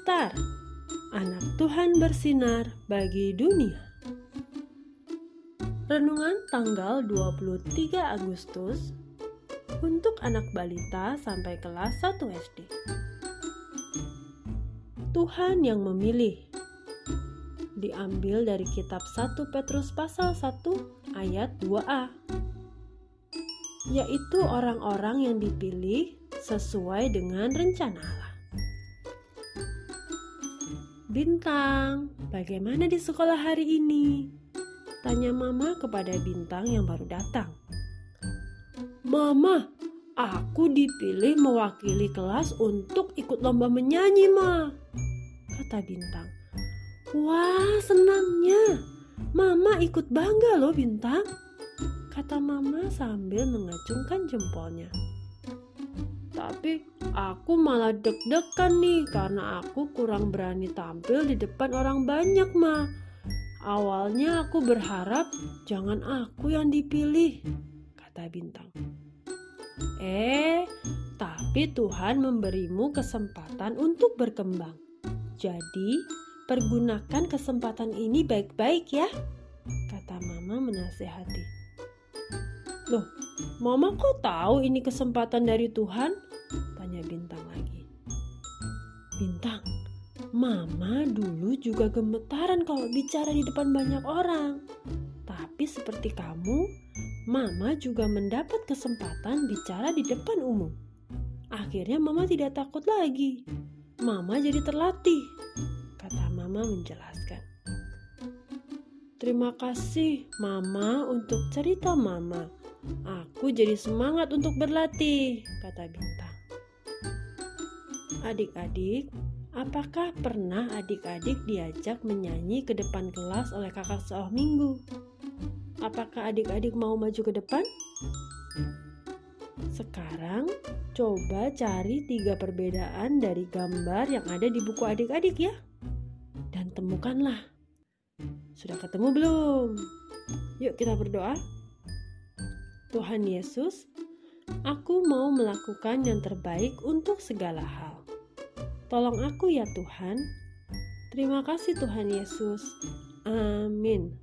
Star, anak Tuhan bersinar bagi dunia. Renungan tanggal 23 Agustus untuk anak balita sampai kelas 1 SD. Tuhan yang memilih diambil dari kitab 1 Petrus pasal 1 ayat 2a yaitu orang-orang yang dipilih sesuai dengan rencana. Bintang, bagaimana di sekolah hari ini? Tanya Mama kepada Bintang yang baru datang. Mama, aku dipilih mewakili kelas untuk ikut lomba menyanyi, Ma. Kata Bintang. Wah, senangnya. Mama ikut bangga loh, Bintang. Kata Mama sambil mengacungkan jempolnya. Tapi aku malah deg-degan nih karena aku kurang berani tampil di depan orang banyak, Ma. Awalnya aku berharap jangan aku yang dipilih, kata Bintang. Eh, tapi Tuhan memberimu kesempatan untuk berkembang. Jadi, pergunakan kesempatan ini baik-baik ya, kata Mama menasehati. Loh, Mama kok tahu ini kesempatan dari Tuhan? Tanya Bintang lagi. Bintang, Mama dulu juga gemetaran kalau bicara di depan banyak orang. Tapi seperti kamu, Mama juga mendapat kesempatan bicara di depan umum. Akhirnya Mama tidak takut lagi. Mama jadi terlatih, kata Mama menjelaskan. Terima kasih Mama untuk cerita Mama. Aku jadi semangat untuk berlatih, kata Bintang. Adik-adik, apakah pernah adik-adik diajak menyanyi ke depan kelas oleh kakak seolah minggu? Apakah adik-adik mau maju ke depan? Sekarang coba cari tiga perbedaan dari gambar yang ada di buku adik-adik ya. Dan temukanlah. Sudah ketemu belum? Yuk kita berdoa. Tuhan Yesus, aku mau melakukan yang terbaik untuk segala hal. Tolong aku ya Tuhan. Terima kasih Tuhan Yesus. Amin.